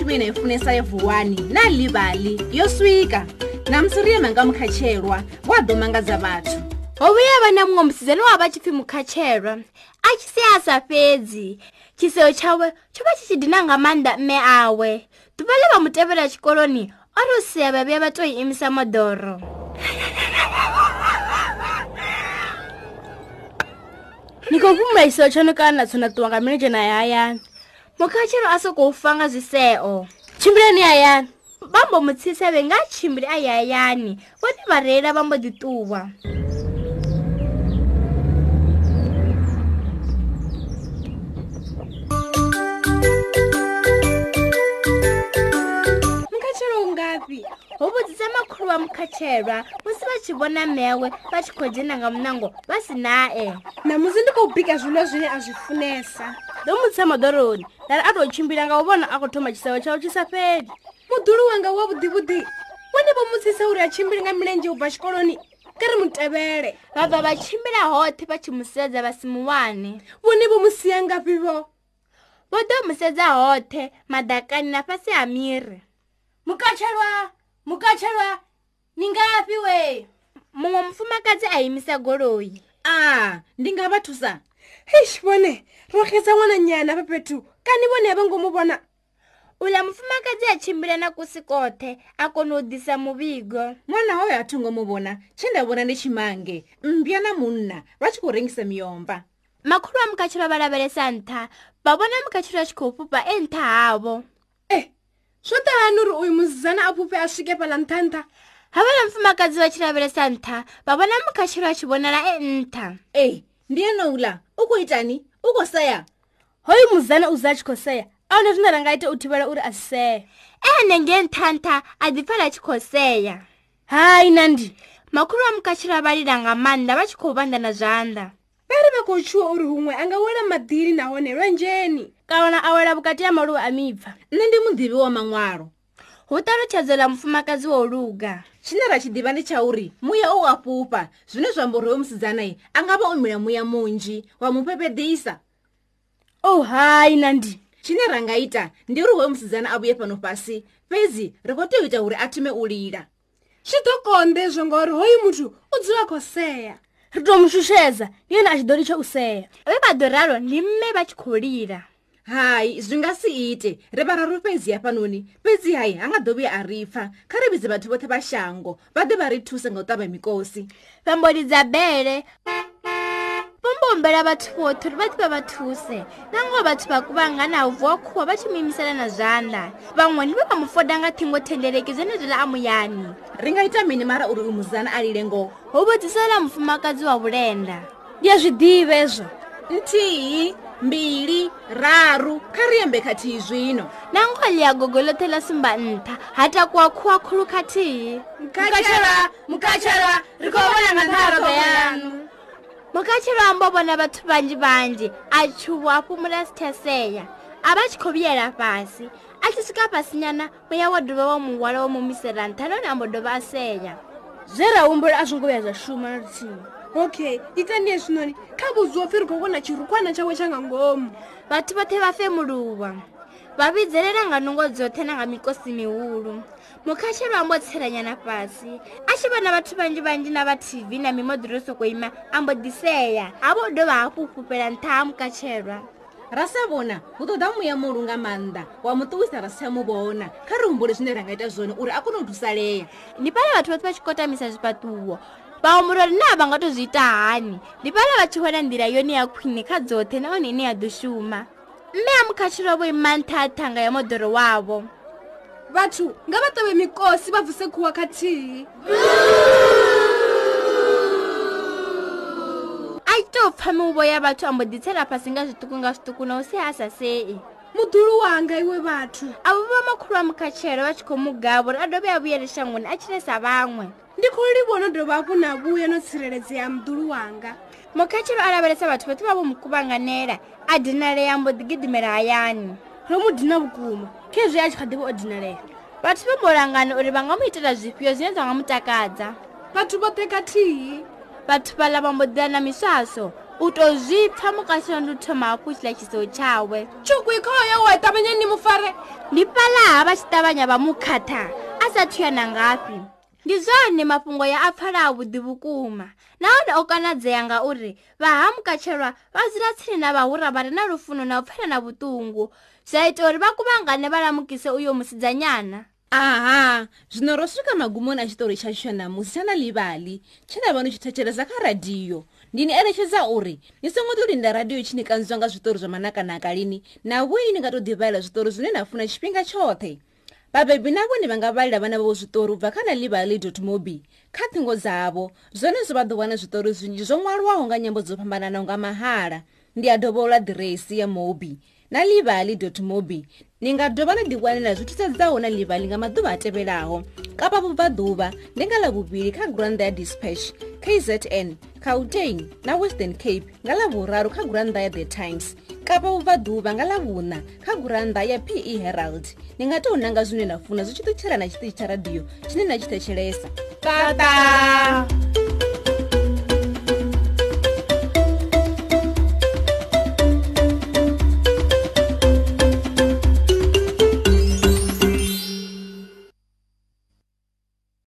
shumeni na i funesa ya vuwani na livali yo swika namusi ri ye manga mukhatshelwa wa ḓo mangadza vhathu ho vhuya vha na muṅwe musidzana wa vha tshi pfhi mukhatshelwa a tshi sea sa fhedzi. Tshiseo tshawe tsho vha tshi tshi dina nga maanḓa mme awe. Ḓuvha ḽe vha mu tevhela tshikoloni o ri u sea vha vhuya vha tou i imisa moḓoro. Ni khou fhumula tshiseo tsho no kana tsho na ṱuwa nga milenzhe na ya hayani mukhatshelo a sokou fa nga zwiseo. Tshimbileni hayani vha mbo mu tsisa vhe nga tshimbili a ye hayani vhone vha reila vha mbo ḓi ṱuwa. Mukhatshelo u ngafhi? Ho vhudzisa makhulu wa mukhatshelwa musi vha tshi vhona mewe vha tshi khou dzhena nga munango vha si nae. Namusi ndi khou bika zwiḽiwa zwine a zwi funesa ndo mutsisa moḓoroni ndari a tou tshimbila nga u vhona a khou thoma tshisevho tshawe tshi sa fheli. Muḓulu wanga wa vhuḓivhuḓi wone vho mutsisa uri a tshimbili nga milenzhe u bva tshikoloni kha ri mutevhele vha bva vha tshimbila hoṱhe vha tshi mu sedza vha si muwane. Vhone vho musia ngafhi vho? Ḓo mu sedza hoṱhe madakani na fhasi ha miri. Mukatshelwa mukatshelwa ni ngafhi we? Muṅwe mufumakadzi a imisa goloi. A ndi nga vha thusa heish vhone ro xedza ṅwana nyana fha fhethu kani vhone a vha ngomu vhona uḽa mufumakadzi a tshimbila na kusi koṱhe a kona u ḓisa muvhigo. Ṅwana hoyo a thongo mu vhona tshe nda vhona ndi tshimange. Mmbya na munna vha tshi khou rengisa miomba makhulu a mukhatshelo vha lavhelesa nṱha. Vha vhona mukhatshelo a tshi khou fhufha e nṱha havho. E zwo ṱahani uri uyu musidzana a pfufhe a swike fhaḽa nṱha nṱha? Havhaḽa mufumakadzi vha tshi lavhelesa nṱha vha vhona mukhatshelo a tshi vhonala e nṱha. Ei ndi eno uḽa u khou itani u khou sea hoyu musidzana u za a tshi khou sea a hune zwine ra nga ita u thivhela uri a si see e hanengei nṱha nṱha a ḓi pfala a tshi khou sea hai nandi. Makhulu a mukhatshelo a vha lila nga maanḓa vha tshi khou vhanḓana zwanḓa. Vha ri vha khou tshuwa uri huṅwe a nga wela maḓini nahone lwanzheni. Kana a wela vhukati ha maluvha a mipfa nṋe ndi muḓivhi wa maṅwalo hu ṱalutshedzo ḽa mufumakadzi wa u luga. Tshine ra tshi ḓivha ndi tsha uri muya u a fhufha zwine zwa amba uri hoyo musidzanai a nga vha o mila muya munzhi wa mu pepedisa oh hai nandi. Tshine ra nga ita ndi uri hoyo musidzana a vhuye fhano fhasi fhedzi ri khou tea u ita uri a thome u lila. Zwi ḓo konḓa ezwo ngauri hoyu muthu u dzula khou sea. Ri tou mushushedza ndi yone a tshi ḓo litsha u sea. Vhe vha ḓo ralo ndi mme vha tshi khou lila hai zwi nga si ite. Ri vhararu fhedzi hafhanoni. Fhedzi hai ha nga ḓo vhuya a ri pfha. Kha ri vhidze vhathu vhoṱhe vha shango vha ḓe vha ri thuse nga u ṱavha mikosi. Vha mbo lidza bele vho humbela vhathu vhoṱhe uri vha ḓe vha vha thuse. Na ngoho vhathu vha kuvhanga na u vuwa khuwa vha tshi mu imisela na zwanḓa. Vhaṅwe ndi vhe vha mu foda nga ṱhingothendeleki zwenezwiḽa a muyani. Ri nga ita mini mara uri uyu musidzana a lile ngoho? Ho vhudzisa ḽa mufumakadzi wa vhulenda. Ndi a zwi ḓivha ezwo nthihi mbili raru. Kha ri yembe khathihi zwino. Na ngoho ḽi a gogo ḽoṱhe ḽa sumba nṱha ha takuwa khuwa khulu khathihi. Mukatshelwa mukatshelwa ri khou vhona nga nṱharogo yanu. Mukhatshelo amba vhona vhathu vhanzhi vhanzhi a tshuwa a fhumula si tsha sea a vha tshi khou vhuyela fhasi. A tshi swika fhasi nyana muya wa dovha wa muhwala wa mumisela nṱha nahone ambo dovha a sea zwe ra humbula a zwo ngo vhuya zwa shuma na luthihi okay ita ndi hezwinoni kha vhudziwa pfhi ri khou vhona tshirukwana tshawe tsha nga ngomu. Vhathu vhoṱhe vha femuluwa vha vhidzelela nga nungo dzoṱhe na nga mikosi mihulu. Mukhatshelo ambo tselanyana fhasi. A tshi vhona vhathu vhanzhi vhanzhi na vha tv na mimoḓoro yo sokou ima ambo ḓisea a vho dovha hafhu u fhufhela nṱha ha mukatshelwa ra sa vhona hu ṱoḓa muya muhulu nga maanḓa wa mu ṱuwisa ra si tsha mu vhona. Kha ri humbule zwine ra nga ita zwone uri a kone u thusalea. Ndi pale vhathu vhoṱhe vha tshi kotamisa zwifhaṱuwo vha humbula uri na vha nga to zwi ita hani? Ndi pale vha tshi vhona nḓila yone ya khwine kha dzoṱhe nahone ine ya ḓo shuma. Mme a mukhatshelo vho ima nṱha ha ṱhanga ya moḓoro wavho. Vhathu nga vha ṱavhe mikosi vha bvise khuwa khathihi. A tshi tou pfha mivho ya vhathu ambo ḓitsela fhasi nga zwiṱuku nga zwiṱuku na u sea a sa sei muḓulu wanga iwe vhathu. Avho vha makhulu a mukhatshelo vha tshi khou mugavha uri a dovhe a vhuyele shangoni a tshile sa vhaṅwe. Ndi khou livhona dovha hafhu na vhuya no tsireledzea muḓulu wanga. Mukhatshelo a lavhelesa vhathu vhoṱhe vha vho mu kuvhanganela a dinalea ambo ḓi gidimela hayani. Ro mu dina vhukuma khezwi a tshi kha ḓivha o dinalea. Vhathu vha mbo langana uri vha nga mu itela zwifhio zwine zwa nga mu takadza. Vhathu vhoṱhe khathihi vhathu vhaḽa vha mbo ḓila na miswaso u tou zwi pfa mukashelo ndi u thoma hafhu tshiḽa tshiseo tshawe tshuku ikhoyo wa ṱavhanya ni mufare. Ndi fhaḽaha vha tshi ṱavhanya vha mu khatha a sa thuya na ngafhi ndi zwone mafhungo ya a pfhala vhuḓi vhukuma. Nahone o kanadzea ngauri vha ha mukatshelwa vha dzula tsini na vhahura vha re na lufuno na u pfela na vhuṱungu. Zwa ita uri vha kuvhangane vha lamukise uyo musidzanyana. Aha zwino ro swika magumoni a tshitori tshashu tsha ṋamusi tsha na ḽivhali tshe na vha ni tshi thetshelesa kha radiyo ndi ni eletshedza uri ni songo ḓo linda radiyo tshi ni kanziwa nga zwiṱori zwa manakanaka lini? Na vhoi ni nga tou ḓivhalela zwiṱori zwine na funa tshifhinga tshoṱhe? Vhabebi na vhone vha nga vhalela vhana vhavho zwiṱori u bva kha na ḽivhali mobi kha ṱhingo dzavho. Zwone zwo vha ḓo wana zwiṱori zwinzhi zwo ṅwalwaho nga nyambo dzo fhambananaho nga mahala. Ndi a dovhola ḓiresi ya mobi na livali mobi. Ni nga dovha na ḓiwanela zwi thusedzaho na livali nga maḓuvha a tevhelaho. Kapa vhubvaḓuvha ndi nga ḽavhuvhili kha gurannḓa ya dispatch kzn gauteng na western cape nga ḽavhuraru kha gurannḓa ya the times. Kapa vhubvaḓuvha nga ḽavhuṋa kha gurannḓa ya pe herald. Ni nga tou nanga zwine na funa zwi tshi ṱutshela na tshiṱitshi tsha radiyo tshine na tshi thetshelesa tata